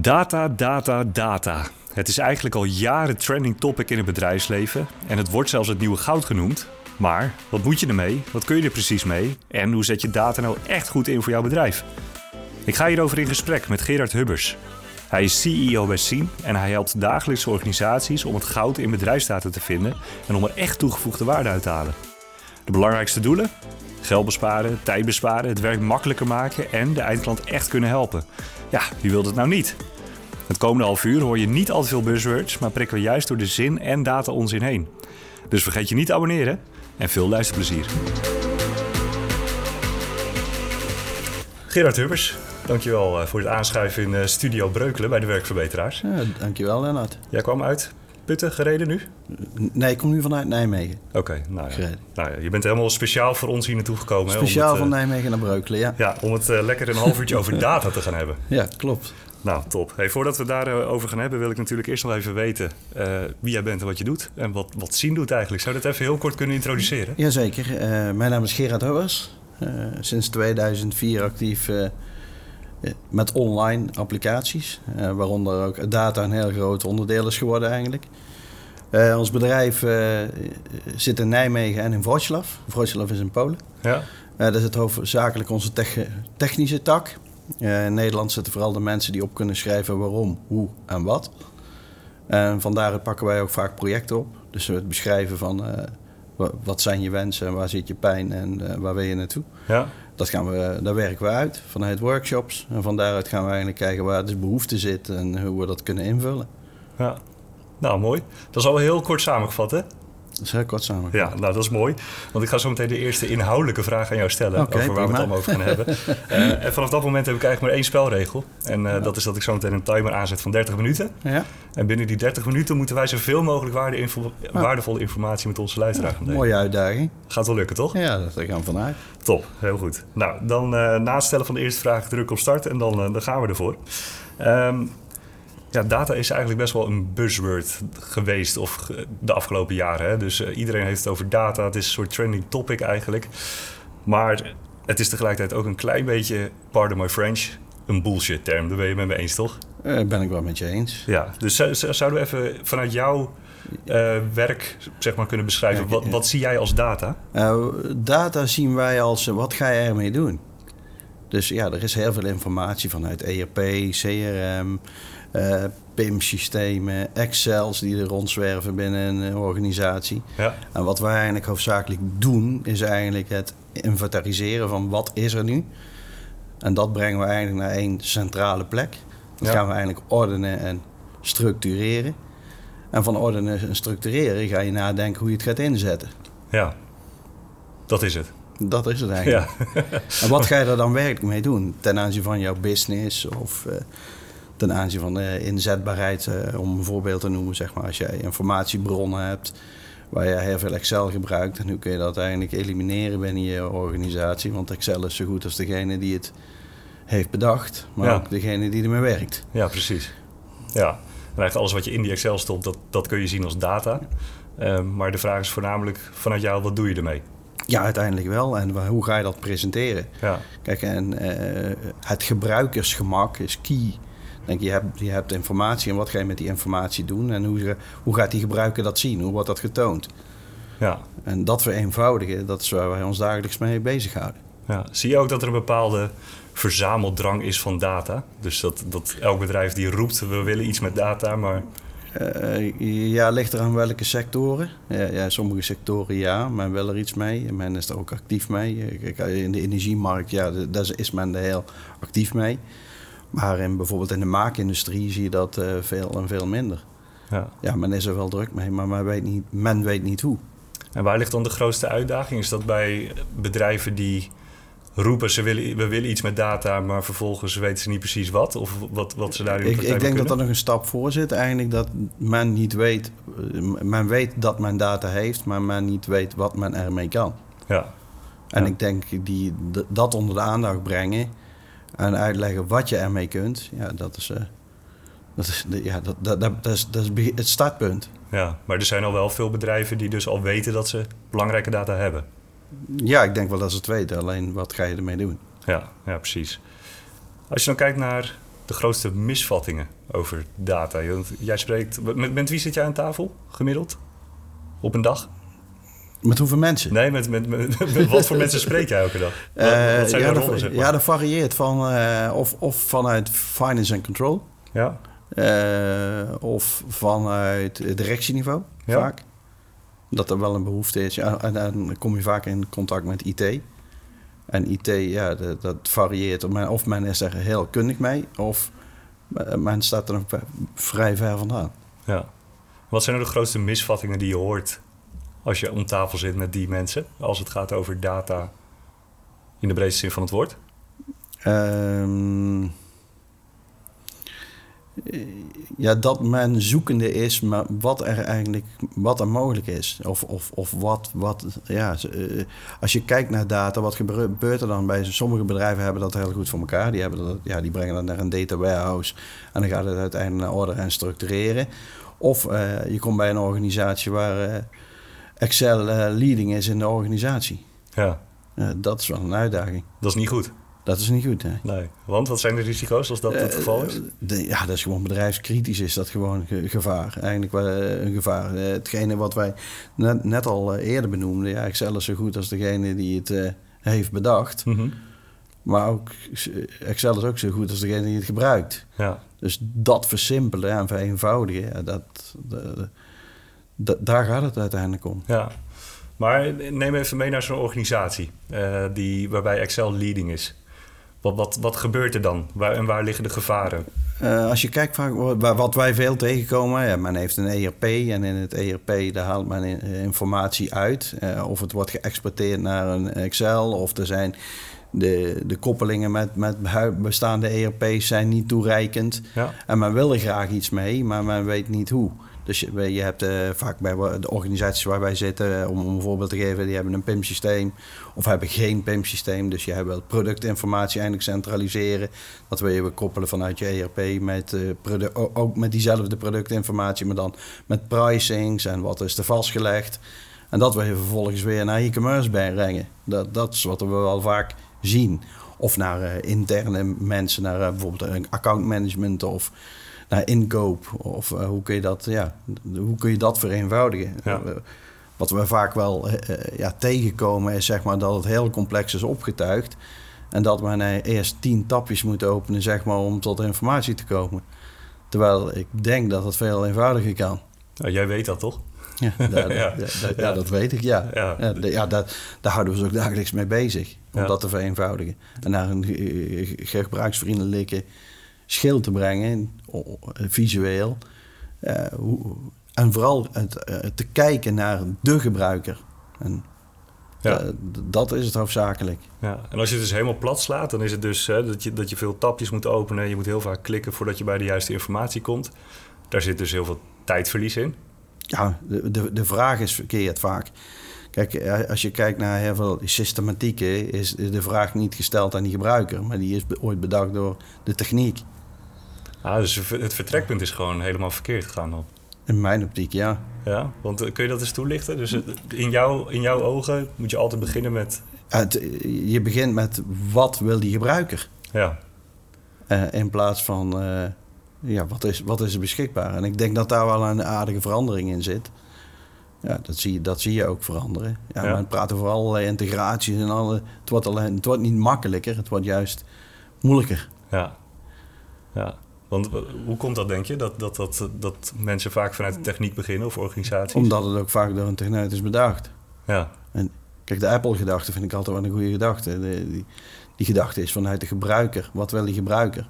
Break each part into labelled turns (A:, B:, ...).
A: Data, data, data. Het is eigenlijk al jaren trending topic in het bedrijfsleven en het wordt zelfs het nieuwe goud genoemd. Maar wat moet je ermee? Wat kun je er precies mee? En hoe zet je data nou echt goed in voor jouw bedrijf? Ik ga hierover in gesprek met Gerard Hubbers. Hij is CEO bij Sien en hij helpt dagelijks organisaties om het goud in bedrijfsdata te vinden en om er echt toegevoegde waarde uit te halen. De belangrijkste doelen? Geld besparen, tijd besparen, het werk makkelijker maken en de eindklant echt kunnen helpen. Ja, wie wil dat nou niet? Het komende half uur hoor je niet al te veel buzzwords, maar prikken we juist door de zin en data onzin heen. Dus vergeet je niet te abonneren en veel luisterplezier. Gerard Hubbers, dankjewel eh, voor het aanschuiven in eh, Studio Breukelen bij de Werkverbeteraars.
B: Ja, dankjewel Lennart.
A: Jij kwam uit Putten gereden nu?
B: Nee, ik kom nu vanuit Nijmegen.
A: Oké, nou, ja. nou ja. je bent helemaal speciaal voor ons hier naartoe gekomen.
B: Speciaal hè, van eh, Nijmegen naar Breukelen, ja.
A: Ja, om het uh, lekker een half uurtje over data te gaan hebben.
B: Ja, klopt.
A: Nou, top. Hey, voordat we daarover gaan hebben, wil ik natuurlijk eerst nog even weten uh, wie jij bent en wat je doet. En wat, wat Zien doet eigenlijk. Zou je dat even heel kort kunnen introduceren?
B: Jazeker. Uh, mijn naam is Gerard. Uh, sinds 2004 actief met online applicaties. waaronder ook data een heel groot onderdeel is geworden eigenlijk. ons bedrijf zit in Nijmegen en in Wrocław. Wrocław is in Polen. Ja. dat is het hoofdzakelijk onze technische tak. Uh, in Nederland zitten vooral de mensen die op kunnen schrijven waarom, hoe en wat. En vandaar pakken wij ook vaak projecten op. Dus het beschrijven van uh, wat zijn je wensen en waar zit je pijn en uh, waar wil je naartoe. Ja. Dat gaan we, daar werken we uit vanuit workshops. En van daaruit gaan we eigenlijk kijken waar de behoefte zit en hoe we dat kunnen invullen.
A: Ja, nou mooi. Dat is al heel kort samengevat hè?
B: Dat is heel kort samen.
A: Ja, nou dat is mooi. Want ik ga zo meteen de eerste inhoudelijke vraag aan jou stellen. over waar we het allemaal over gaan hebben. uh, en vanaf dat moment heb ik eigenlijk maar één spelregel. En uh, dat is dat ik zo meteen een timer aanzet van 30 minuten. Ja. En binnen die 30 minuten moeten wij zoveel mogelijk waarde info waardevolle informatie met onze luisteraar gaan delen.
B: Mooie uitdaging.
A: Gaat wel lukken, toch?
B: Ja, daar gaan we vanuit.
A: Top, heel goed. Nou, dan uh, na het stellen van de eerste vraag druk op start en dan, dan gaan we ervoor. Um, ja, data is eigenlijk best wel een buzzword geweest of de afgelopen jaren. Hè? Dus uh, iedereen heeft het over data. Het is een soort trending topic eigenlijk. Maar het is tegelijkertijd ook een klein beetje, pardon my French, een bullshit term. Daar ben je met me eens, toch?
B: Uh, ben ik wel met je eens.
A: Ja, dus zouden we even vanuit jouw uh, werk zeg maar, kunnen beschrijven. Ja, wat, wat zie jij als data?
B: data zien wij als wat ga je ermee doen? Dus ja, er is heel veel informatie vanuit ERP, CRM, uh, PIM-systemen, Excels die er rondzwerven binnen een organisatie. Ja. En wat wij eigenlijk hoofdzakelijk doen, is eigenlijk het inventariseren van wat is er nu. En dat brengen we eigenlijk naar één centrale plek. Dat gaan we eigenlijk ordenen en structureren. En van ordenen en structureren ga je nadenken hoe je het gaat inzetten.
A: Ja, dat is het.
B: Dat is het eigenlijk. Ja. en wat ga je er dan werkelijk mee doen? Ten aanzien van jouw business of uh, ten aanzien van de inzetbaarheid, uh, om een voorbeeld te noemen. Zeg maar, als jij informatiebronnen hebt waar je heel veel Excel gebruikt, en hoe kun je dat eigenlijk elimineren binnen je organisatie? Want Excel is zo goed als degene die het heeft bedacht, maar ook degene die ermee werkt.
A: Ja, precies. Ja, en eigenlijk alles wat je in die Excel stopt, dat, dat kun je zien als data. Uh, maar de vraag is voornamelijk vanuit jou, wat doe je ermee?
B: Ja, uiteindelijk wel. En hoe ga je dat presenteren? Ja. Kijk, en uh, het gebruikersgemak is key. Denk, je, hebt, je hebt informatie en wat ga je met die informatie doen? En hoe, hoe gaat die gebruiker dat zien? Hoe wordt dat getoond? Ja. En dat vereenvoudigen, dat is waar wij ons dagelijks mee bezighouden.
A: Ja. Zie je ook dat er een bepaalde verzameldrang is van data? Dus dat, dat elk bedrijf die roept, we willen iets met data, maar...
B: Uh, ja, ligt er aan welke sectoren. Ja, ja, sommige sectoren ja, men wil er iets mee. Men is er ook actief mee. In de energiemarkt, ja, daar is men er heel actief mee. Maar in, bijvoorbeeld in de maakindustrie zie je dat uh, veel en veel minder. Ja. ja, men is er wel druk mee, maar men weet, niet, men weet niet hoe.
A: En waar ligt dan de grootste uitdaging? Is dat bij bedrijven die roepen ze willen, we willen iets met data, maar vervolgens weten ze niet precies wat? Of wat, wat ze daarin
B: Ik, ik denk dat er nog een stap voor zit. Eigenlijk dat men niet weet, men weet dat men data heeft, maar men niet weet wat men ermee kan. Ja. En ik denk die, dat onder de aandacht brengen en uitleggen wat je ermee kunt, ja, dat is, uh, dat, is, ja, dat, dat, dat, dat, is, dat is het startpunt.
A: Ja, maar er zijn al wel veel bedrijven die dus al weten dat ze belangrijke data hebben.
B: Ja, ik denk wel dat ze het weten. Alleen wat ga je ermee doen?
A: Ja, ja precies. Als je dan kijkt naar de grootste misvattingen over data? Jij spreekt... Met, met wie zit jij aan tafel, gemiddeld? Op een dag?
B: Met hoeveel mensen?
A: Nee, met, met, met, met wat voor mensen spreek jij elke dag? Wat,
B: Eh,
A: wat zijn
B: ja,
A: de
B: dat,
A: rollen, zeg maar?
B: ja, dat varieert van eh, of, of vanuit finance and control,
A: Ja,
B: eh, of vanuit directieniveau,
A: Ja.
B: vaak. Dat er wel een behoefte is. Ja, en dan kom je vaak in contact met IT. En IT, ja, dat, dat varieert. Of men is er heel kundig mee, of eh, men staat er vrij ver vandaan.
A: ja. Wat zijn nou de grootste misvattingen die je hoort als je om tafel zit met die mensen? Als het gaat over data in de breedste zin van het woord?
B: Ehm, eh, ja, dat men zoekende is, maar wat er eigenlijk wat er mogelijk is. Of, of, of wat, wat ja, eh, als je kijkt naar data, wat gebeurt er dan bij sommige bedrijven hebben dat heel goed voor elkaar. Die, hebben dat, ja, die brengen dat naar een data warehouse en dan gaat het uiteindelijk naar orde en structureren. Of eh, je komt bij een organisatie waar eh, Excel eh, leading is in de organisatie.
A: Ja,
B: Eh, dat is wel een uitdaging.
A: dat is niet goed.
B: Dat is niet goed, hè?
A: Nee. Want wat zijn de risico's als dat het geval is?
B: Eh, de- ja, dat is gewoon bedrijfskritisch, is dat gewoon ge- gevaar. Eigenlijk wel eh, een gevaar. Eh, hetgene wat wij net, net al eh, eerder benoemden, ja, Excel is zo goed als degene die het eh, heeft bedacht.
A: Mhm.
B: Maar ook eh, Excel is ook zo goed als degene die het gebruikt.
A: Ja,
B: Dus dat versimpelen en vereenvoudigen, ja, dat, de- daar gaat het uiteindelijk om.
A: ja. Maar neem even mee naar zo'n organisatie eh, die, waarbij Excel leading is. Wat, wat, wat gebeurt er dan? Waar, en waar liggen de gevaren?
B: Eh, als je kijkt vaak wat wij veel tegenkomen, ja, men heeft een ERP en in het ERP daar haalt men eh, informatie uit. Of het wordt geëxporteerd naar een Excel of er zijn de, de koppelingen met, met bestaande ERP's zijn niet toereikend.
A: Ja,
B: En men wil er graag iets mee, maar men weet niet hoe. Dus je, je hebt eh, vaak bij de organisaties waar wij zitten, eh, om, om een voorbeeld te geven, die hebben een PIM-systeem of hebben geen PIM-systeem. Dus je wel productinformatie eigenlijk centraliseren. Dat wil je weer koppelen vanuit je ERP met eh, ook met diezelfde productinformatie, maar dan met pricings en wat is er vastgelegd. En dat wil je vervolgens weer naar e-commerce brengen. Dat, dat is wat we wel vaak zien. Of naar interne mensen, naar bijvoorbeeld een accountmanagement of naar inkoop. Of eh, hoe, kun je dat, ja, hoe kun je dat vereenvoudigen?
A: Ja.
B: Eh, wat we vaak wel eh, ja, tegenkomen is zeg maar, dat het heel complex is opgetuigd. En dat men eerst tien tapjes moet openen zeg maar, om tot informatie te komen. Terwijl ik denk dat het veel eenvoudiger kan.
A: Nou, jij weet dat toch?
B: Ja, dat,
A: Ja.
B: dat-
A: Ja.
B: weet ik, ja.
A: Ja.
B: Ja, daar houden we ons ook dagelijks mee bezig. Om dat te vereenvoudigen. En naar een gebruiksvriendelijke schil te brengen, visueel. Eh, hoe- en vooral het, eh, te kijken naar de gebruiker. En
A: Ja.
B: eh, dat is het hoofdzakelijk.
A: Ja, en als je het dus helemaal plat slaat, dan is het dus hè, dat, je, dat je veel tapjes moet openen. Je moet heel vaak klikken voordat je bij de juiste informatie komt. Daar zit dus heel veel tijdverlies in.
B: Ja, de, de, de vraag is verkeerd vaak. Kijk, als je kijkt naar heel veel systematieken, is de vraag niet gesteld aan die gebruiker, maar die is ooit bedacht door de techniek.
A: Ah, dus het vertrekpunt is gewoon helemaal verkeerd gegaan dan.
B: In mijn optiek, ja.
A: Ja, want eh, kun je dat eens toelichten? Dus het- in, jou, in jouw ogen moet je altijd beginnen met...
B: Het, je begint met wat wil die gebruiker?
A: Ja,
B: Eh, in plaats van eh, ja, wat, is, wat is er beschikbaar? En ik denk dat daar wel een aardige verandering in zit. Ja, dat zie je, dat zie je ook veranderen. Ja,
A: Ja.
B: Men praat over allerlei integraties en alle. Het wordt, alleen, het wordt niet makkelijker, het wordt juist moeilijker.
A: ja, ja. Want hoe komt dat, denk je? Dat, dat, dat, dat mensen vaak vanuit de techniek beginnen of organisaties?
B: Omdat het ook vaak door een techneut is bedacht.
A: Ja,
B: Kijk, de Apple-gedachte vind ik altijd wel een goede gedachte. De- die, die gedachte is vanuit de gebruiker. Wat wil die gebruiker?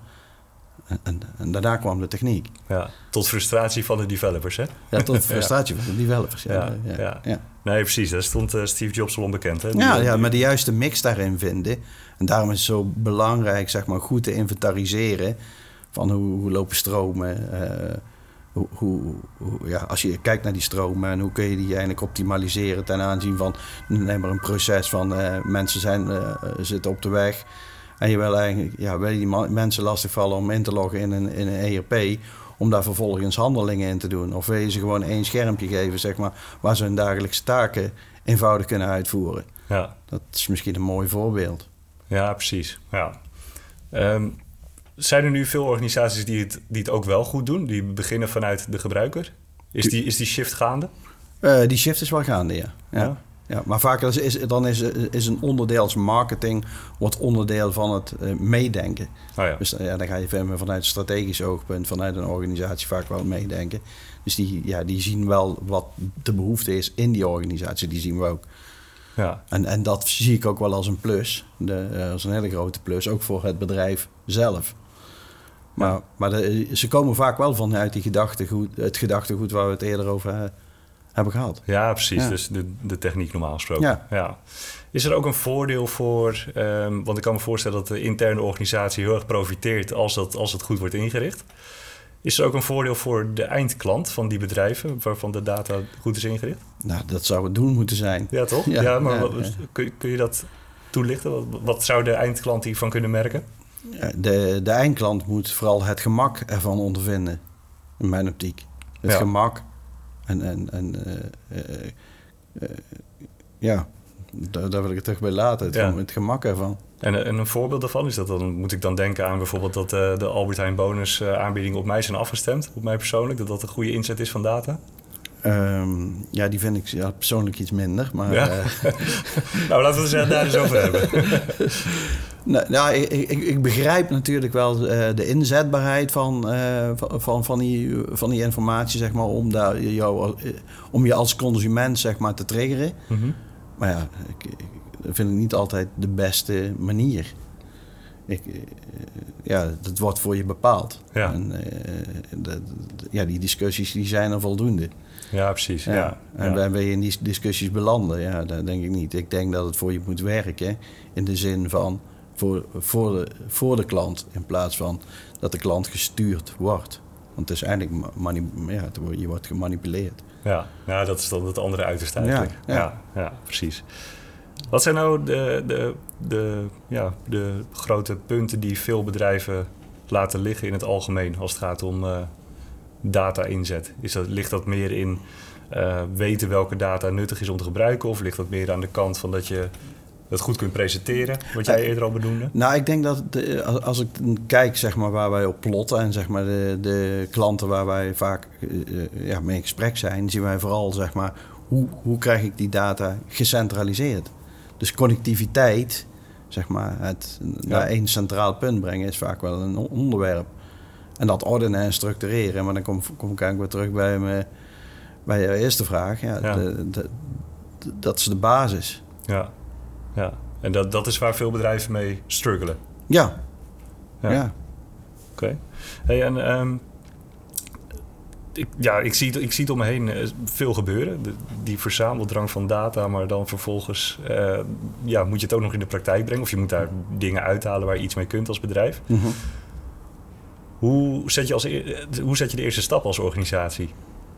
B: En, en, en daarna kwam de techniek.
A: ja, tot frustratie van de developers, hè?
B: Ja, tot frustratie van de developers. Ja,
A: Ja,
B: ja.
A: Nee, precies. Daar stond eh, Steve Jobs al onbekend, hè?
B: Ja, ja,
A: die-
B: maar de juiste mix daarin vinden. En daarom is het zo belangrijk, zeg maar, goed te inventariseren. Van hoe, hoe lopen stromen. eh, hoe, hoe, hoe- ja, als je kijkt naar die stromen en hoe kun je die eigenlijk optimaliseren ten aanzien van neem maar een proces van eh, mensen zijn, eh, zitten op de weg. En je wil eigenlijk ja, wil je die mensen lastigvallen om in te loggen in een, in een ERP. Om daar vervolgens handelingen in te doen. Of wil je ze gewoon één schermpje geven, zeg maar, waar ze hun dagelijkse taken eenvoudig kunnen uitvoeren.
A: ja.
B: Dat is misschien een mooi voorbeeld.
A: Ja, precies. Ja. Ehm, Zijn er nu veel organisaties die het, die het ook wel goed doen? Die beginnen vanuit de gebruiker? Is die, is die shift gaande?
B: Uh, die shift is wel gaande, ja. ja.
A: Ja.
B: ja. maar vaak is, is, dan is, is een onderdeel als marketing wordt onderdeel van het uh, meedenken.
A: Oh ja.
B: Dus ja, dan ga je vanuit een strategisch oogpunt, vanuit een organisatie vaak wel meedenken. Dus die, ja, die zien wel wat de behoefte is in die organisatie, die zien we ook.
A: Ja.
B: En, en dat zie ik ook wel als een plus, de, uh, als een hele grote plus, ook voor het bedrijf zelf. Maar, maar de, ze komen vaak wel vanuit die gedachtegoed, het gedachtegoed waar we het eerder over uh, hebben gehad.
A: Ja, precies.
B: Ja.
A: Dus de, de techniek normaal gesproken.
B: Ja.
A: Is er ook een voordeel voor, um, want ik kan me voorstellen dat de interne organisatie heel erg profiteert als, dat, als het goed wordt ingericht. Is er ook een voordeel voor de eindklant van die bedrijven waarvan de data goed is ingericht?
B: Nou, dat zou het doen moeten zijn.
A: Ja, toch?
B: Ja,
A: Ja, maar wat-. Kun, kun je dat toelichten? Wat, wat zou de eindklant hiervan kunnen merken?
B: De, de eindklant moet vooral het gemak ervan ondervinden, in mijn optiek. Het
A: Ja.
B: gemak en, en, en eh, eh, eh, ja, daar, daar wil ik het terug bij laten. Het,
A: Ja.
B: gem- het gemak ervan.
A: En, en een voorbeeld daarvan is dat dan, moet ik dan denken aan bijvoorbeeld dat eh, de Albert Heijn bonus eh, aanbiedingen op mij zijn afgestemd, op mij persoonlijk, dat dat een goede inzet is van data?
B: Ehm, ja, die vind ik ja, persoonlijk iets minder. Maar
A: Ja?
B: eh,
A: Nou, laten we het daar eens over hebben.
B: Nou, nou, ik, ik, ik begrijp natuurlijk wel eh, de inzetbaarheid van, eh, van- van, van, die, van die informatie, zeg maar, om, daar jou, om je als consument zeg maar, te triggeren.
A: Mhm.
B: Maar ja, ik, dat vind ik niet altijd de beste manier. Ik, ja, dat wordt voor je bepaald.
A: Ja.
B: En, ja, die discussies die zijn er voldoende.
A: Ja, precies. Ja.
B: Ja. En
A: ja.
B: wil je in die discussies belanden? Ja, dat denk ik niet. Ik denk dat het voor je moet werken in de zin van voor, voor, de, voor de klant in plaats van dat de klant gestuurd wordt. Want het is eigenlijk, ja, je wordt gemanipuleerd.
A: Ja. ja, dat is dan het andere uiterste eigenlijk.
B: Ja,
A: Ja,
B: ja.
A: ja. precies. Wat zijn nou de, de, de, ja, de grote punten die veel bedrijven laten liggen in het algemeen als het gaat om eh, data-inzet? Is dat, ligt dat meer in eh, weten welke data nuttig is om te gebruiken? Of ligt dat meer aan de kant van dat je het goed kunt presenteren, wat jij
B: Eh,
A: eerder al benoemde?
B: Nou, ik denk dat de- als- ik kijk zeg maar, waar wij op plotten en zeg maar, de, de klanten waar wij vaak eh, eh, ja, mee in gesprek zijn, zien wij vooral zeg maar, hoe, hoe krijg ik die data gecentraliseerd. Dus connectiviteit, zeg maar, het naar één centraal punt brengen, is vaak wel een on- onderwerp. En dat ordenen en structureren, maar dan kom, kom ik eigenlijk weer terug bij, me, bij je eerste vraag. Ja,
A: Ja.
B: de- de- de- dat is de basis.
A: Ja, ja. En dat, dat is waar veel bedrijven mee struggelen.
B: Ja,
A: Ja.
B: ja.
A: Oké. Hey, en ehm, ik, ja, ik zie, het- ik zie het om me heen eh, veel gebeuren. De- die verzameldrang van data, maar dan vervolgens eh, ja, moet je het ook nog in de praktijk brengen. Of je moet daar dingen uithalen waar je iets mee kunt als bedrijf.
B: Mhm.
A: Hoe zet je, als, e- eh, hoe zet je de eerste stap als organisatie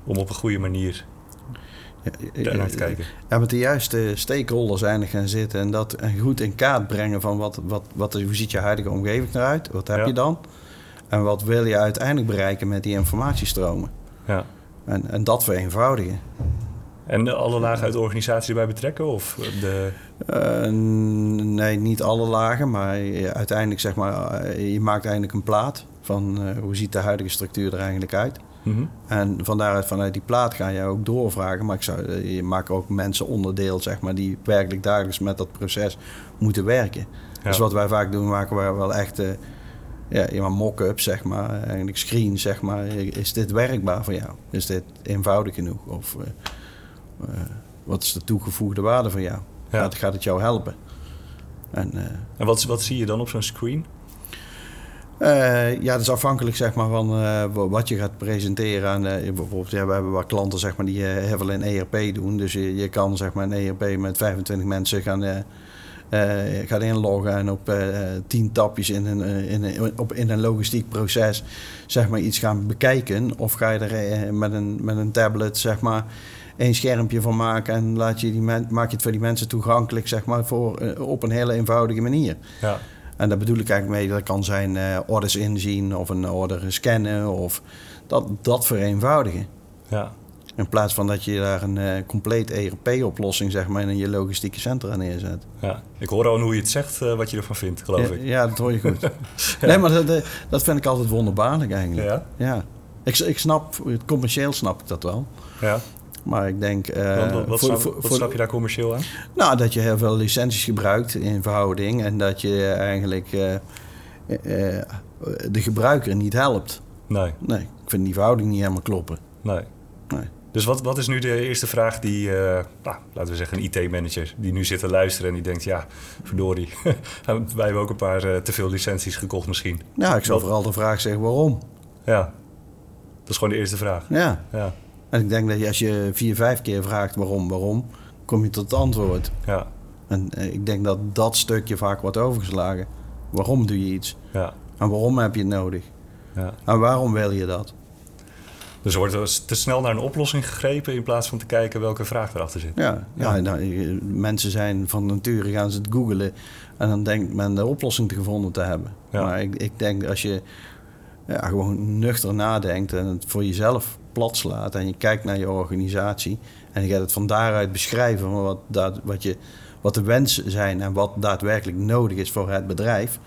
A: om op een goede manier te kijken?
B: Ja, met de juiste stakeholders eigenlijk gaan zitten en dat goed in kaart brengen van wat, wat, wat, hoe ziet je huidige omgeving eruit? Wat heb
A: Ja.
B: je dan? En wat wil je uiteindelijk bereiken met die informatiestromen?
A: Ja.
B: En, en dat vereenvoudigen.
A: En de alle lagen uit de organisatie erbij betrekken? Of de,
B: Eh, nee, niet alle lagen, maar uiteindelijk zeg maar, eh, je maakt eigenlijk een plaat van eh, hoe ziet de huidige structuur er eigenlijk uit.
A: Mhm.
B: En van daaruit, vanuit die plaat ga je ook doorvragen. Maar ik zou, eh, je maakt ook mensen onderdeel, zeg maar, die werkelijk dagelijks met dat proces moeten werken.
A: Ja.
B: Dus wat wij vaak doen, maken we wel echt ja, mock-ups, zeg maar. Eigenlijk screens, zeg maar. Is dit werkbaar voor jou? Is dit eenvoudig genoeg? Of eh, wat is de toegevoegde waarde voor jou?
A: Ja.
B: Gaat, gaat het jou helpen? En,
A: En wat, wat zie je dan op zo'n screen?
B: Eh, ja, dat is afhankelijk zeg maar, van eh, wa- wat je gaat presenteren. Aan, eh, bijvoorbeeld, ja, we hebben wat klanten zeg maar, die heel veel in ERP doen. Dus je, je kan zeg maar, een ERP met 25 mensen gaan, gaan inloggen en op eh, tien tapjes in een, in, een, op, in een logistiek proces zeg maar, iets gaan bekijken. Of ga je er met, een, met een tablet zeg maar, één schermpje van maken en laat je die maak je het voor die mensen toegankelijk zeg maar, voor, op een hele eenvoudige manier.
A: Ja.
B: En daar bedoel ik eigenlijk mee, dat kan zijn eh, orders inzien of een order scannen of dat, dat vereenvoudigen.
A: Ja.
B: In plaats van dat je daar een uh, compleet ERP-oplossing zeg maar, in je logistieke centra neerzet.
A: Ja, ik hoor al hoe je het zegt, uh, wat je ervan vindt, geloof
B: ja,
A: ik.
B: Ja, dat hoor je goed. ja. Nee, maar dat, dat vind ik altijd wonderbaarlijk eigenlijk.
A: Ja?
B: Ja. Ik, ik snap, commercieel snap ik dat wel.
A: Ja.
B: Maar ik denk... Uh,
A: wat, wat, voor, snap, voor, wat snap je daar commercieel aan?
B: Nou, dat je heel veel licenties gebruikt in verhouding. En dat je eigenlijk de gebruiker niet helpt.
A: Nee.
B: Nee, ik vind die verhouding niet helemaal kloppen.
A: Nee.
B: nee.
A: Dus wat, wat is nu de eerste vraag die, uh, nou, laten we zeggen, een IT-manager die nu zit te luisteren en die denkt, ja, verdorie, wij hebben ook een paar uh, te veel licenties gekocht misschien.
B: Ja, ik zou vooral de vraag zeggen waarom.
A: Ja, dat is gewoon de eerste vraag.
B: Ja.
A: Ja,
B: En ik denk dat je, als je vier, vijf keer vraagt waarom, waarom, kom je tot het antwoord.
A: ja,
B: En eh, ik denk dat dat stukje vaak wordt overgeslagen. Waarom doe je iets?
A: ja,
B: En waarom heb je het nodig?
A: ja.
B: En waarom wil je dat?
A: Dus er wordt eens te snel naar een oplossing gegrepen in plaats van te kijken welke vraag erachter zit.
B: Ja, ja.
A: Ja.
B: nou, eh, mensen zijn van nature gaan ze het googelen en dan denkt men de oplossing te gevonden te hebben.
A: Ja.
B: Maar ik, ik denk als je ja, gewoon nuchter nadenkt en het voor jezelf plat slaat en je kijkt naar je organisatie en je gaat het van daaruit beschrijven wat, dat, wat, je, wat de wensen zijn en wat daadwerkelijk nodig is voor het bedrijf.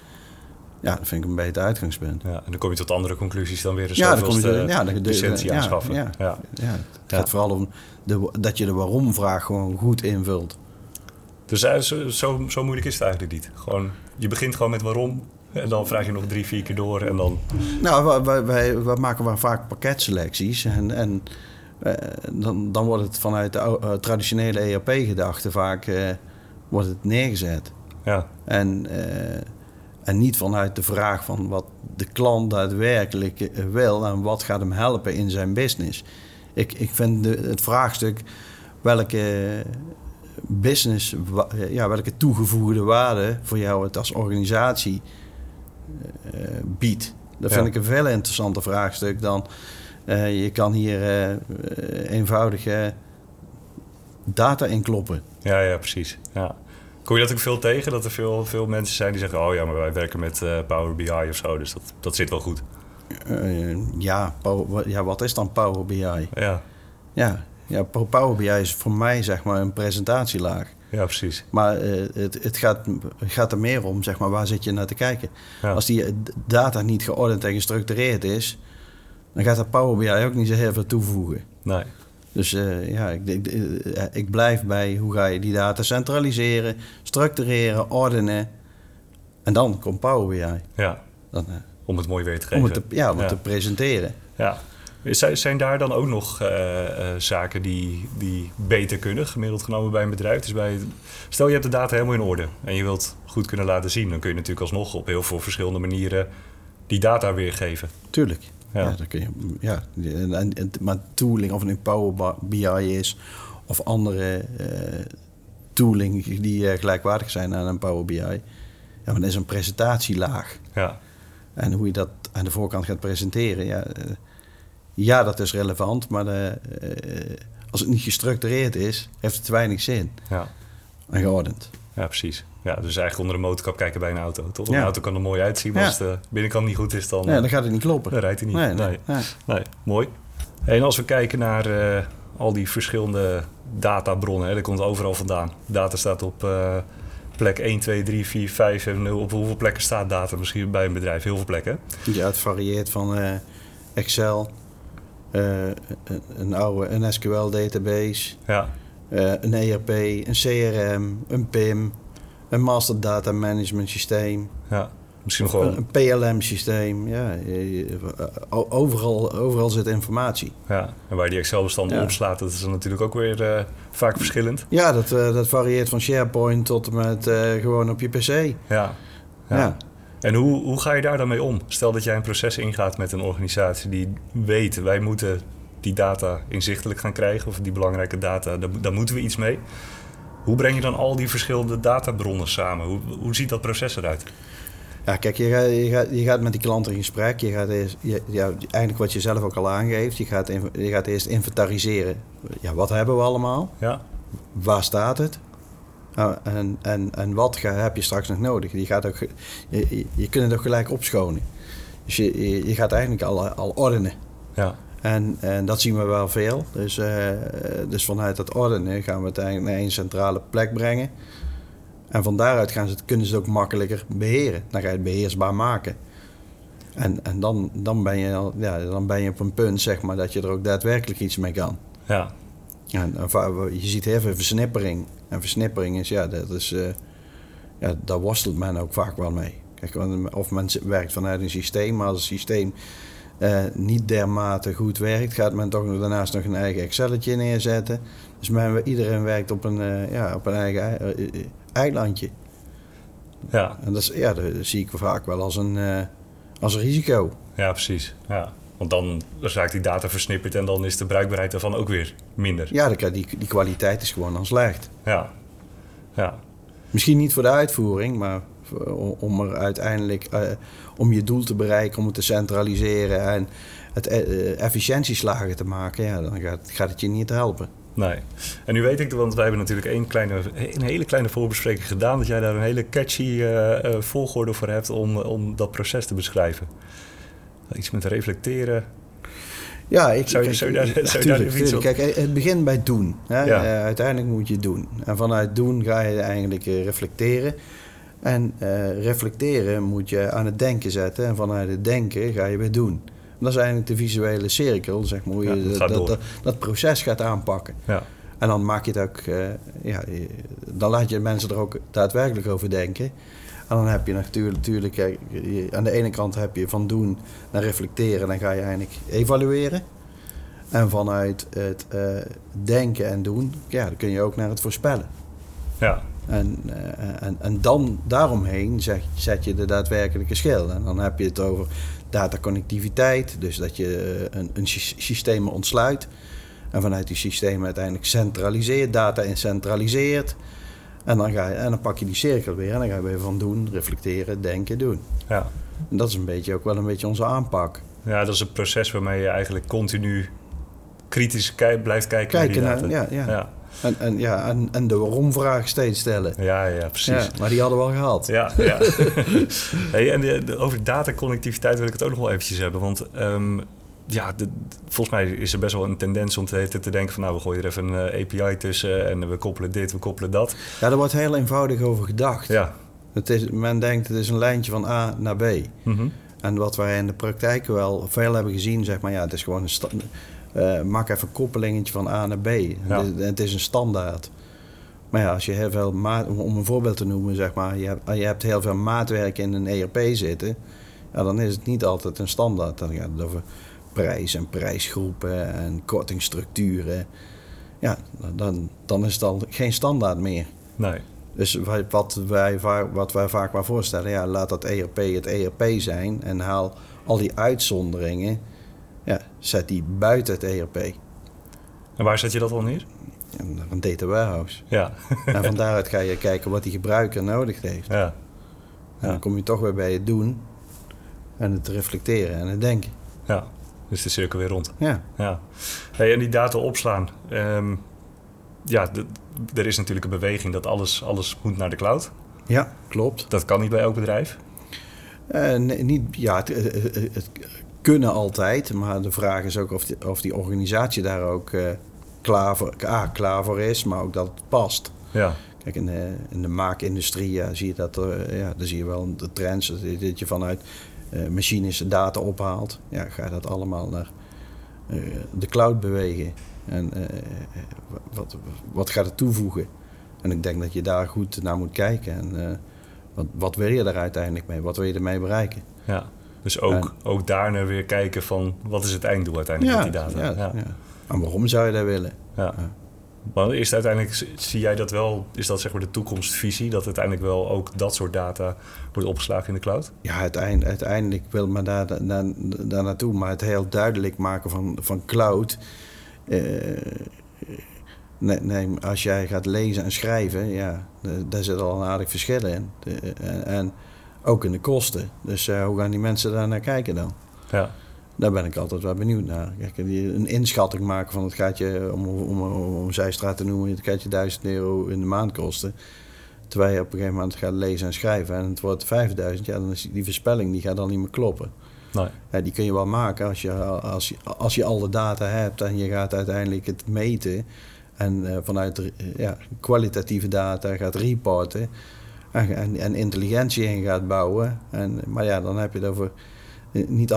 B: Ja, dat vind ik een beter uitgangspunt.
A: Ja, en dan kom je tot andere conclusies dan weer
B: Ja, dan kom je
A: zoveelste
B: er- ja, dan- de-
A: licentie
B: ja,
A: aanschaffen.
B: ja.
A: ja.
B: Ja, het gaat vooral om de, dat je de waarom-vraag gewoon goed invult.
A: Dus eh, zo, zo, zo moeilijk is het eigenlijk niet. Gewoon, je begint gewoon met waarom en dan vraag je nog drie, vier keer door en dan...
B: Nou, wij, wij, maken wel vaak pakketselecties. En, en eh, dan, dan wordt het vanuit de eh, traditionele ERP-gedachte vaak eh, wordt het neergezet.
A: Ja,
B: En, en niet vanuit de vraag van wat de klant daadwerkelijk wil en wat gaat hem helpen in zijn business. Ik, ik vind de, het vraagstuk welke business, ja, welke toegevoegde waarde voor jou het als organisatie biedt. Dat
A: Ja.
B: vind ik een veel interessanter vraagstuk dan eh, je kan hier eh, eenvoudig data inkloppen.
A: ja, ja precies. Ja. Kom je dat ook veel tegen? Dat er veel, veel mensen zijn die zeggen... oh ja, maar wij werken met eh, Power BI of zo, dus dat, dat zit wel goed.
B: Ja, Power- ja, wat is dan Power BI?
A: Ja,
B: Ja, ja, Power BI is voor mij zeg maar een presentatielaag.
A: Ja precies.
B: Maar eh, het, het, gaat, gaat er meer om, zeg maar, waar zit je naar te kijken?
A: Ja.
B: Als die eh, data niet geordend en gestructureerd is, dan gaat dat Power BI ook niet zo heel veel toevoegen.
A: Nee,
B: Dus eh, ja, ik, ik, ik blijf bij hoe ga je die data centraliseren, structureren, ordenen. En dan komt Power BI.
A: ja.
B: Dan,
A: Om het mooi weer te geven.
B: om het te, ja, om het te presenteren.
A: Ja. Zijn, daar dan ook nog eh, eh, zaken die, die beter kunnen, gemiddeld genomen bij een bedrijf? Dus bij, stel je hebt de data helemaal in orde en je wilt goed kunnen laten zien, dan kun je natuurlijk alsnog op heel veel verschillende manieren die data weergeven.
B: Tuurlijk.
A: Ja.
B: Ja. dan kun je, ja. En, en, en- maar tooling, of het nu Power BI is of andere eh, tooling die gelijkwaardig zijn aan een Power BI. Ja, maar dat is een presentatielaag.
A: Ja,
B: En hoe je dat aan de voorkant gaat presenteren, ja, ja dat is relevant. Maar eh, eh, als het niet gestructureerd is, heeft het weinig zin.
A: ja,
B: En geordend.
A: ja, precies. Ja, dus eigenlijk onder de motorkap kijken bij een auto. Toch?
B: Ja.
A: Een auto kan er mooi uitzien, maar
B: Ja.
A: als de binnenkant niet goed is, dan,
B: Ja, dan gaat het niet kloppen.
A: dan rijdt hij niet.
B: Nee, nee,
A: nee. mooi. En als we kijken naar eh, al die verschillende databronnen, hè, dat komt overal vandaan. Data staat op plek 1, 2, 3, 4, 5 en 0. Op hoeveel plekken staat data misschien bij een bedrijf? Heel veel plekken.
B: Ja, het varieert van Excel, een- een oude een SQL-database,
A: Ja,
B: eh, een ERP, een CRM, een PIM, een Master Data Management Systeem,
A: ja. Misschien nog wel.
B: een PLM-systeem. Ja, o- overal, overal zit informatie.
A: Ja. En waar je die Excel-bestanden
B: Ja.
A: opslaat, dat is dan natuurlijk ook weer eh, vaak verschillend.
B: Ja, dat, eh, dat varieert van SharePoint tot en met eh, gewoon op je PC.
A: Ja.
B: Ja.
A: ja. En hoe, hoe ga je daar dan mee om? Stel dat jij een proces ingaat met een organisatie die weet, wij moeten die data inzichtelijk gaan krijgen, of die belangrijke data, daar, daar moeten we iets mee. Hoe breng je dan al die verschillende databronnen samen? Hoe, hoe ziet dat proces eruit?
B: Ja, kijk, je gaat, je, gaat, je gaat met die klant in gesprek. Je gaat eerst, je, ja, eigenlijk wat je zelf ook al aangeeft. Je gaat, je gaat eerst inventariseren. Ja, wat hebben we allemaal?
A: Ja,
B: Waar staat het? Nou, en, en, en wat ga, heb je straks nog nodig? Je, gaat ook, je, je, je kunt het ook gelijk opschonen. Dus je, je, je gaat eigenlijk al, al ordenen.
A: ja,
B: En, en dat zien we wel veel. Dus, uh, dus vanuit dat ordenen gaan we het eigenlijk naar één centrale plek brengen. En van daaruit gaan ze het, kunnen ze het ook makkelijker beheren. Dan ga je het beheersbaar maken. En, en dan, dan, ben je, ja, dan ben je op een punt zeg maar, dat je er ook daadwerkelijk iets mee kan.
A: Ja.
B: En, je ziet heel veel versnippering. En versnippering is, ja, dat is, uh, ja, daar worstelt men ook vaak wel mee. Kijk, of men werkt vanuit een systeem, maar als het systeem uh, niet dermate goed werkt, gaat men toch daarnaast nog een eigen Excelletje neerzetten. Dus men, iedereen werkt op een, uh, ja, op een eigen eilandje.
A: Ja.
B: En dat, is, ja, dat zie ik vaak wel als een, als een risico.
A: Ja, precies. Ja. Want dan raakt die data versnipperd en dan is de bruikbaarheid daarvan ook weer minder.
B: Ja, die, die kwaliteit is gewoon dan slecht.
A: Ja. ja.
B: Misschien niet voor de uitvoering, maar om er uiteindelijk uh, om je doel te bereiken, om het te centraliseren en het uh, efficiëntieslagen te maken, ja, dan gaat, gaat het je niet helpen.
A: Nee. En nu weet ik, want wij hebben natuurlijk een, kleine, een hele kleine voorbespreking gedaan, dat jij daar een hele catchy uh, volgorde voor hebt om, om dat proces te beschrijven. Iets met reflecteren.
B: Ja, ik
A: zou, je, zou je daar, zou je daar
B: tuurlijk,
A: iets op?
B: Kijk, het begint bij doen. Hè?
A: Ja.
B: Uh, uiteindelijk moet je doen. En vanuit doen ga je eigenlijk reflecteren. En reflecteren moet je aan het denken zetten. En vanuit het denken ga je weer doen. Dat is eigenlijk de visuele cirkel, zeg maar, hoe je
A: Ja, dat
B: dat, proces gaat aanpakken.
A: Ja.
B: En dan maak je het ook, eh, ja, dan laat je mensen er ook daadwerkelijk over denken. En dan heb je natuurlijk, natuurlijk aan de ene kant heb je van doen naar reflecteren, dan ga je eigenlijk evalueren. En vanuit het eh, denken en doen, ja, dan kun je ook naar het voorspellen.
A: Ja.
B: En, eh, en, en dan daaromheen zeg, zet je de daadwerkelijke schil. En dan heb je het over dataconnectiviteit, dus dat je eh, een, een sy- systeem ontsluit. En vanuit die systemen uiteindelijk centraliseert, data in centraliseert. En dan, ga je, en dan pak je die cirkel weer en dan ga je weer van doen, reflecteren, denken, doen.
A: Ja.
B: En dat is een beetje ook wel een beetje onze aanpak.
A: ja, dat is een proces waarmee je eigenlijk continu kritisch blijft kijken,
B: Kijken
A: naar die
B: naar- ja, ja.
A: ja.
B: En, en, ja, en, en de waarom-vraag steeds stellen.
A: Ja, ja, precies.
B: Ja, maar die hadden we al gehad.
A: Ja, ja. hey, en de, de- over dataconnectiviteit wil ik het ook nog wel eventjes hebben. Want ehm, ja, de- volgens mij is er best wel een tendens om te, denken van... nou, we gooien er even een eh, API tussen en we koppelen dit, we koppelen dat.
B: Ja, daar wordt heel eenvoudig over gedacht.
A: Ja.
B: Het is, men denkt het is een lijntje van A naar B.
A: Mhm.
B: En wat wij in de praktijk wel veel hebben gezien, zeg maar, ja, het is gewoon een eh, maak even een koppelingetje van A naar B.
A: Ja.
B: Het, is, het is een standaard. Maar ja, als je heel veel maat, om een voorbeeld te noemen, zeg maar, je hebt, je hebt heel veel maatwerk in een ERP zitten, ja, dan is het niet altijd een standaard. Dan gaat het over prijs en prijsgroepen en kortingstructuren. Ja, dan, dan is het al geen standaard meer.
A: Nee.
B: Dus wat wij, wat wij vaak maar voorstellen, ja, laat dat ERP het ERP zijn en haal al die uitzonderingen, ja, zet die buiten het ERP.
A: En waar zet je dat dan neer?
B: En een data warehouse.
A: Ja.
B: en van daaruit ga je kijken wat die gebruiker nodig heeft.
A: ja.
B: En dan kom je toch weer bij het doen en het reflecteren en het denken.
A: Ja. Dus de cirkel weer rond.
B: Ja,
A: Ja. Hey, en die data opslaan. Ehm, ja, de- er is natuurlijk een beweging dat alles, alles moet naar de cloud.
B: ja klopt.
A: Dat kan niet bij elk bedrijf.
B: Eh, nee, niet, ja, het, het, het- kunnen altijd, maar de vraag is ook of die, of die organisatie daar ook eh, klaar, voor, A, klaar voor is, maar ook dat het past.
A: Ja.
B: Kijk, in de, in de maakindustrie ja, zie je dat, er, ja, daar zie je wel de trends, dat, je vanuit eh, machines data ophaalt. Ja, ga dat allemaal naar eh, de cloud bewegen. En eh, wat, wat gaat het toevoegen? En ik denk dat je daar goed naar moet kijken. En eh, wat, wat wil je er uiteindelijk mee? Wat wil je ermee bereiken?
A: ja. Dus ook, ook daarna weer kijken van wat is het einddoel uiteindelijk met die data.
B: ja,
A: ja.
B: ja. En waarom zou je dat willen?
A: Ja. Maar is uiteindelijk, zie jij dat wel, is dat zeg maar de toekomstvisie, dat uiteindelijk wel ook dat soort data wordt opgeslagen in de cloud?
B: Ja, uiteind- uiteindelijk wil men daar, daar, daar naartoe. Maar het heel duidelijk maken van, van cloud. eh, nee, nee, als jij gaat lezen en schrijven, ja, daar zit al een aardig verschil in. De- en, en ook in de kosten. Dus eh, hoe gaan die mensen daar naar kijken dan?
A: Ja,
B: Daar ben ik altijd wel benieuwd naar. Kijk, een inschatting maken van het gaat je, om, om, om, om zijstraat te noemen, het gaat je 1000 euro in de maand kosten. Terwijl je op een gegeven moment gaat lezen en schrijven en het wordt 5000, ja, dan is die voorspelling die gaat dan niet meer kloppen.
A: Nee.
B: Ja, die kun je wel maken als je, als, je, als je al de data hebt en je gaat uiteindelijk het meten. En uh, vanuit uh, ja, kwalitatieve data gaat reporten. En, en, en, intelligentie in gaat bouwen. En, maar ja, dan heb je over. Niet,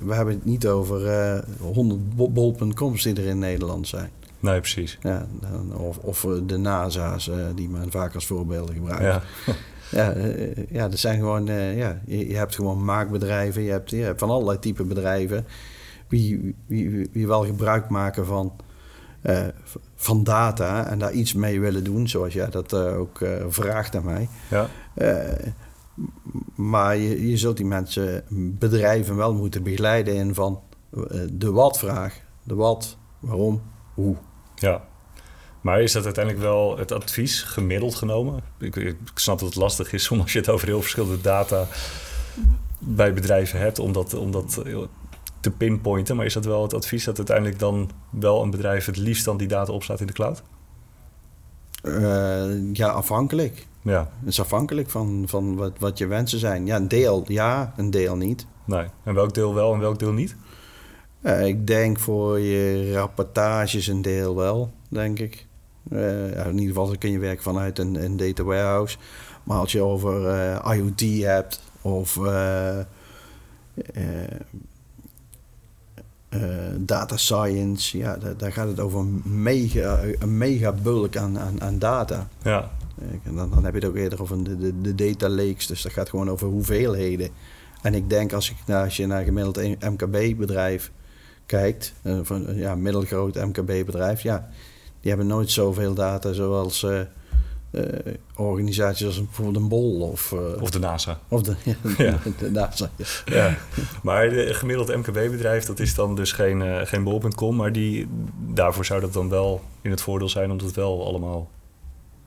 B: we hebben het niet over uh, 100 bol.coms die er in Nederland zijn.
A: Nee, precies.
B: Ja, of, of de NASA's, die men vaak als voorbeelden gebruikt.
A: Ja.
B: Ja, uh, ja, dat zijn gewoon, ja, je, je, hebt gewoon maakbedrijven, je hebt, je hebt van allerlei type bedrijven die, wie, wie wel gebruik maken van, van data en daar iets mee willen doen, zoals jij dat ook vraagt aan mij.
A: Ja.
B: Maar je, je zult die mensen, bedrijven wel moeten begeleiden in van de wat-vraag. De wat, waarom, hoe.
A: Ja. Maar is dat uiteindelijk wel het advies gemiddeld genomen? Ik, ik, snap dat het lastig is als je het over heel verschillende data bij bedrijven hebt om dat, om dat te pinpointen. Maar is dat wel het advies dat uiteindelijk dan wel een bedrijf het liefst dan die data opslaat in de cloud?
B: Uh, ja, afhankelijk.
A: Ja.
B: Het is afhankelijk van, van wat, wat je wensen zijn. Ja, een deel ja, een deel niet.
A: Nee. En welk deel wel en welk deel niet?
B: Uh, ik denk voor je rapportages een deel wel, denk ik. Uh, in ieder geval kun je werken vanuit een, een data warehouse. Maar als je over uh, IoT hebt of data science, ja, daar, daar, gaat het over een mega, een mega bulk aan, aan, aan data.
A: Ja.
B: En dan, dan heb je het ook eerder over de, de, de data lakes, dus dat gaat gewoon over hoeveelheden. En ik denk als, ik, nou, als je naar een gemiddeld MKB-bedrijf kijkt, van ja, middelgroot MKB-bedrijf, ja, die hebben nooit zoveel data zoals uh, uh, organisaties als bijvoorbeeld een Bol of... Uh,
A: of de NASA.
B: Of de, ja. de NASA, ja.
A: ja. Maar de gemiddeld MKB-bedrijf, dat is dan dus geen, geen Bol.com... maar die, daarvoor zou dat dan wel in het voordeel zijn... om het wel allemaal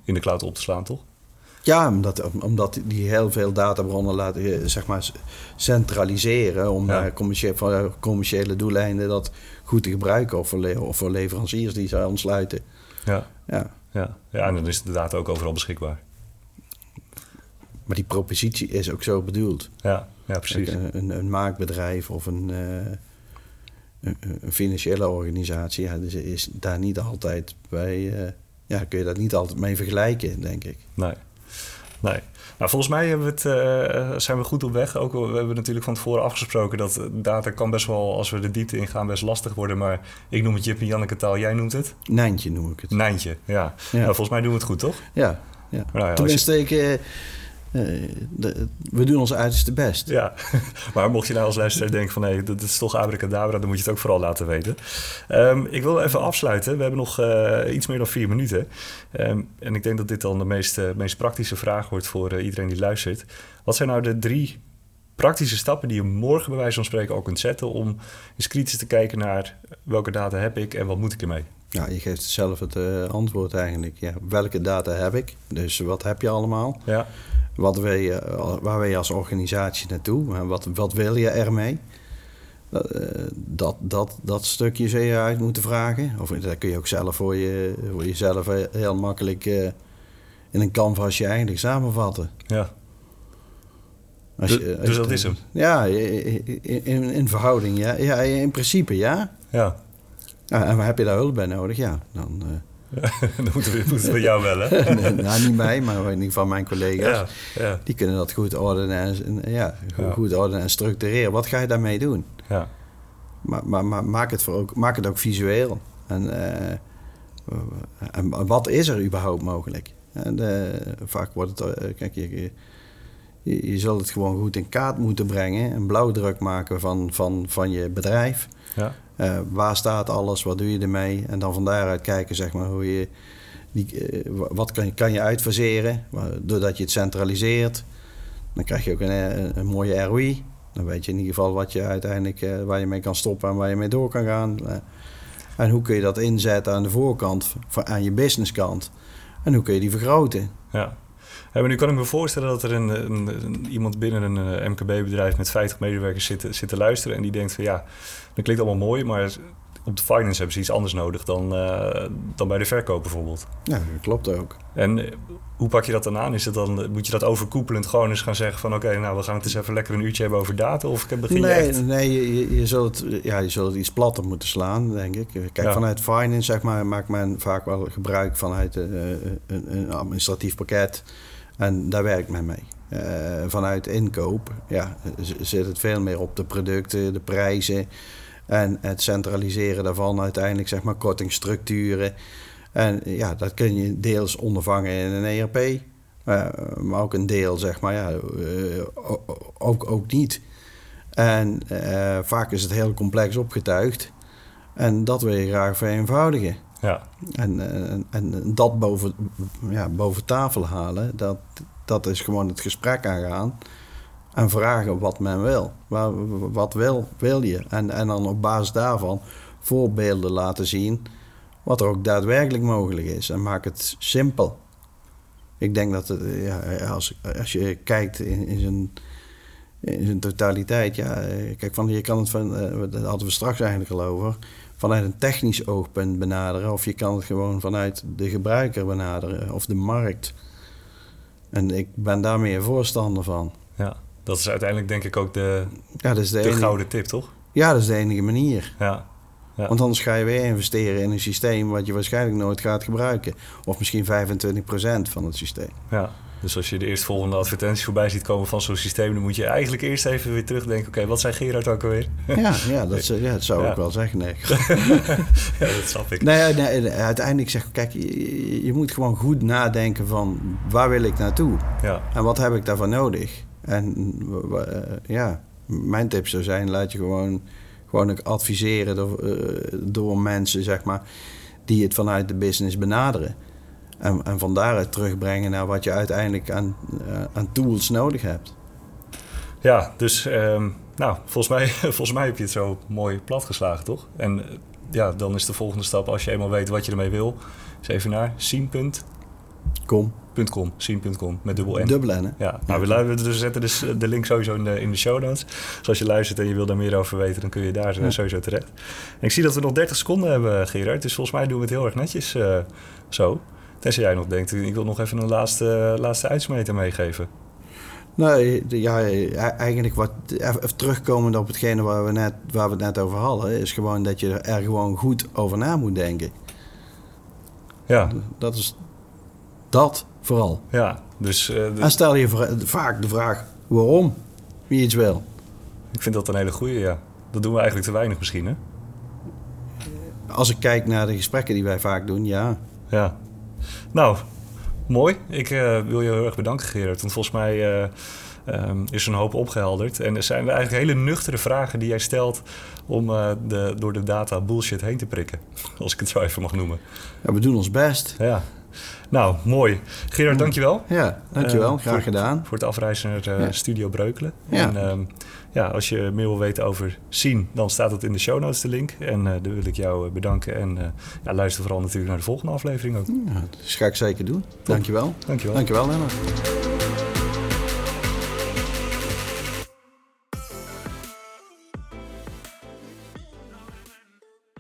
A: in de cloud op te slaan, toch?
B: Ja, omdat, omdat die heel veel databronnen laten zeg maar, centraliseren... om ja. commerciële, voor commerciële doeleinden dat goed te gebruiken... of voor, le of voor leveranciers die zij ontsluiten.
A: Ja.
B: Ja.
A: Ja. ja, en dan is de data ook overal beschikbaar.
B: Maar die propositie is ook zo bedoeld.
A: Ja, ja precies.
B: Een, een, een maakbedrijf of een, uh, een, een, financiële organisatie... Ja, dus is daar niet altijd bij... Uh, ja, kun je dat niet altijd mee vergelijken, denk ik.
A: Nee. Nee. Nou, volgens mij hebben we het, uh, zijn we goed op weg. Ook, we hebben natuurlijk van tevoren afgesproken dat data kan best wel, als we de diepte ingaan, best lastig worden. Maar ik noem het Jip en Janneke taal, jij noemt het?
B: Nijntje noem ik het.
A: Nijntje, ja. ja. Nou, volgens mij doen we het goed, toch?
B: Ja, ja. Nou ja Tenminste, ik... De, we doen ons uiterste best.
A: Ja, maar mocht je nou als luisteraar denken van... hé, hey, dat is toch abracadabra, dan moet je het ook vooral laten weten. Um, ik wil even afsluiten. We hebben nog uh, iets meer dan vier minuten. Um, en ik denk dat dit dan de meest, uh, meest praktische vraag wordt voor uh, iedereen die luistert. Wat zijn nou de drie praktische stappen die je morgen bij wijze van spreken al kunt zetten... om eens kritisch te kijken naar welke data heb ik en wat moet ik ermee?
B: Ja, je geeft zelf het antwoord eigenlijk. Ja, welke data heb ik? Dus wat heb je allemaal?
A: Ja.
B: Wat wil je, waar wil je als organisatie naartoe? Wat, wat wil je ermee? Dat, dat, dat stukje zou je uit moeten vragen. Of dat kun je ook zelf voor, je, voor jezelf heel makkelijk in een canvasje eigenlijk samenvatten.
A: Ja.
B: Als
A: je, als dus dat is hem?
B: Ja, in, in, in verhouding, ja. ja. In principe, ja.
A: Ja.
B: ja en waar heb je daar hulp bij nodig? Ja, dan...
A: Dan moeten we, moeten we jou bellen.
B: nee, nou, niet mij, maar in ieder geval mijn collega's.
A: Ja, ja.
B: Die kunnen dat goed ordenen en, ja, goed ordenen en structureren. Wat ga je daarmee doen?
A: Ja.
B: Maar, maar, maar maak, het voor ook, maak het ook visueel. En, uh, en wat is er überhaupt mogelijk? En, uh, vaak wordt het... Uh, kijk, je, je, je zult het gewoon goed in kaart moeten brengen. Een blauwdruk maken van, van, van je bedrijf.
A: Ja.
B: Uh, waar staat alles? Wat doe je ermee? En dan van daaruit kijken, zeg maar, hoe je die, uh, wat kan je, kan je uitfaseren doordat je het centraliseert. Dan krijg je ook een, een, mooie ROI. Dan weet je in ieder geval wat je uiteindelijk uh, waar je mee kan stoppen en waar je mee door kan gaan. en hoe kun je dat inzetten aan de voorkant, aan je businesskant? En hoe kun je die vergroten?
A: Ja. Ja, maar nu kan ik me voorstellen dat er een, een, een iemand binnen een uh, MKB-bedrijf met 50 medewerkers zit, zit te luisteren en die denkt van ja, dat klinkt allemaal mooi, maar op de finance hebben ze iets anders nodig dan, eh, dan bij de verkoop bijvoorbeeld.
B: Ja, dat klopt ook.
A: En eh, hoe pak je dat dan aan? Is het dan, moet je dat overkoepelend gewoon eens gaan zeggen van... oké, nou, we gaan het eens even lekker een uurtje hebben over data? Of begin je
B: nee,
A: echt...
B: nee je, je, zult ja, je zult iets platter moeten slaan, denk ik. Kijk,
A: Ja.
B: vanuit finance zeg maar, maakt men vaak wel gebruik vanuit eh, een, een administratief pakket. En daar werkt men mee. Eh, vanuit inkoop ja, zit het veel meer op de producten, de prijzen... en het centraliseren daarvan uiteindelijk, zeg maar, kortingstructuren... En ja, dat kun je deels ondervangen in een ERP. eh, maar ook een deel, zeg maar, ja, eh, ook, ook niet. En vaak is het heel complex opgetuigd. En dat wil je graag vereenvoudigen.
A: Ja,
B: En, eh, en, en dat boven, ja, boven tafel halen, dat, dat is gewoon het gesprek aangaan. En vragen wat men wil. Wa- Wat wil, wil je? En, en dan op basis daarvan voorbeelden laten zien wat er ook daadwerkelijk mogelijk is. En maak het simpel. Ik denk dat het, ja, als, als je kijkt in, in zijn in zijn totaliteit, ja, eh, kijk, van, je kan het van, eh, daar hadden we straks eigenlijk al over, vanuit een technisch oogpunt benaderen, of je kan het gewoon vanuit de gebruiker benaderen, of de markt. En ik ben daar meer voorstander van.
A: ja. Dat is uiteindelijk denk ik ook de,
B: Ja, dat is de,
A: de
B: enige,
A: gouden tip, toch?
B: ja, dat is de enige manier.
A: Ja, Ja.
B: Want anders ga je weer investeren in een systeem wat je waarschijnlijk nooit gaat gebruiken. Of misschien 25% van het systeem.
A: ja. Dus als je de eerstvolgende advertentie voorbij ziet komen van zo'n systeem... dan moet je eigenlijk eerst even weer terugdenken... oké, wat zei Gerard ook alweer?
B: Ja, ja, dat, zou- ja, dat zou
A: Ja.
B: ik wel zeggen. Nee.
A: ja, dat snap ik.
B: Nee, nee, uiteindelijk zeg ik, kijk, je, je moet gewoon goed nadenken van waar wil ik naartoe
A: Ja,
B: en wat heb ik daarvoor nodig. En eh, ja, mijn tip zou zijn, laat je gewoon, gewoon adviseren door, eh, door mensen, zeg maar, die het vanuit de business benaderen. En, en van daaruit terugbrengen naar wat je uiteindelijk aan, eh, aan tools nodig hebt.
A: ja dus ehm, nou, volgens mij, volgens mij heb je het zo mooi platgeslagen, toch? En eh, ja, dan is de volgende stap, als je eenmaal weet wat je ermee wil... is even naar sien.com, met dubbel N.
B: dubbel N, hè?
A: Ja, nou, we, lu- we zetten dus de link sowieso in de, in de show notes. Dus als je luistert en je wil daar meer over weten, dan kun je daar eh,
B: Ja.
A: sowieso terecht. En ik zie dat we nog 30 seconden hebben, Gerard. Dus volgens mij doen we het heel erg netjes eh, zo. Tenzij jij nog denkt, ik wil nog even een laatste, laatste uitsmijter meegeven.
B: Nee, ja, e- eigenlijk wat even terugkomend op hetgene waar we, net, waar we het net over hadden, is gewoon dat je er gewoon goed over na moet denken.
A: Ja,
B: Dat is dat vooral.
A: ja. Dus eh, de-
B: En stel je vaak de vraag waarom je iets wil.
A: ik vind dat een hele goeie, ja. Dat doen we eigenlijk te weinig misschien, hè?
B: Als ik kijk naar de gesprekken die wij vaak doen, ja.
A: Ja. Nou, mooi. Ik eh, wil je heel erg bedanken, Gerard. Want volgens mij eh, ehm, is er een hoop opgehelderd. En er zijn eigenlijk hele nuchtere vragen die jij stelt... om eh, de, door de data bullshit heen te prikken. Als ik het zo even mag noemen.
B: ja we doen ons best.
A: Ja. Nou, mooi. Gerard, dankjewel.
B: Ja, dankjewel. Graag
A: voor-
B: gedaan.
A: Voor het afreizen naar
B: Ja.
A: Studio Breukelen.
B: Ja.
A: En ehm, ja, als je meer wil weten over zien, dan staat het in de show notes, de link. En daar wil ik jou eh, bedanken. En eh, ja, luister vooral natuurlijk naar de volgende aflevering ook.
B: Ja, dat ga ik zeker doen. Dankjewel.
A: Dankjewel.
B: Dankjewel, Lennart.